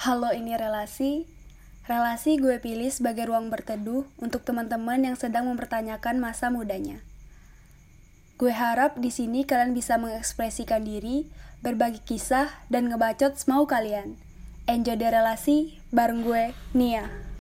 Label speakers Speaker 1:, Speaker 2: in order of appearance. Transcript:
Speaker 1: Halo ini relasi. Relasi gue pilih sebagai ruang berteduh untuk teman-teman yang sedang mempertanyakan masa mudanya. Gue harap di sini kalian bisa mengekspresikan diri, berbagi kisah, dan ngebacot semau kalian. Enjoy the relasi bareng gue, Nia.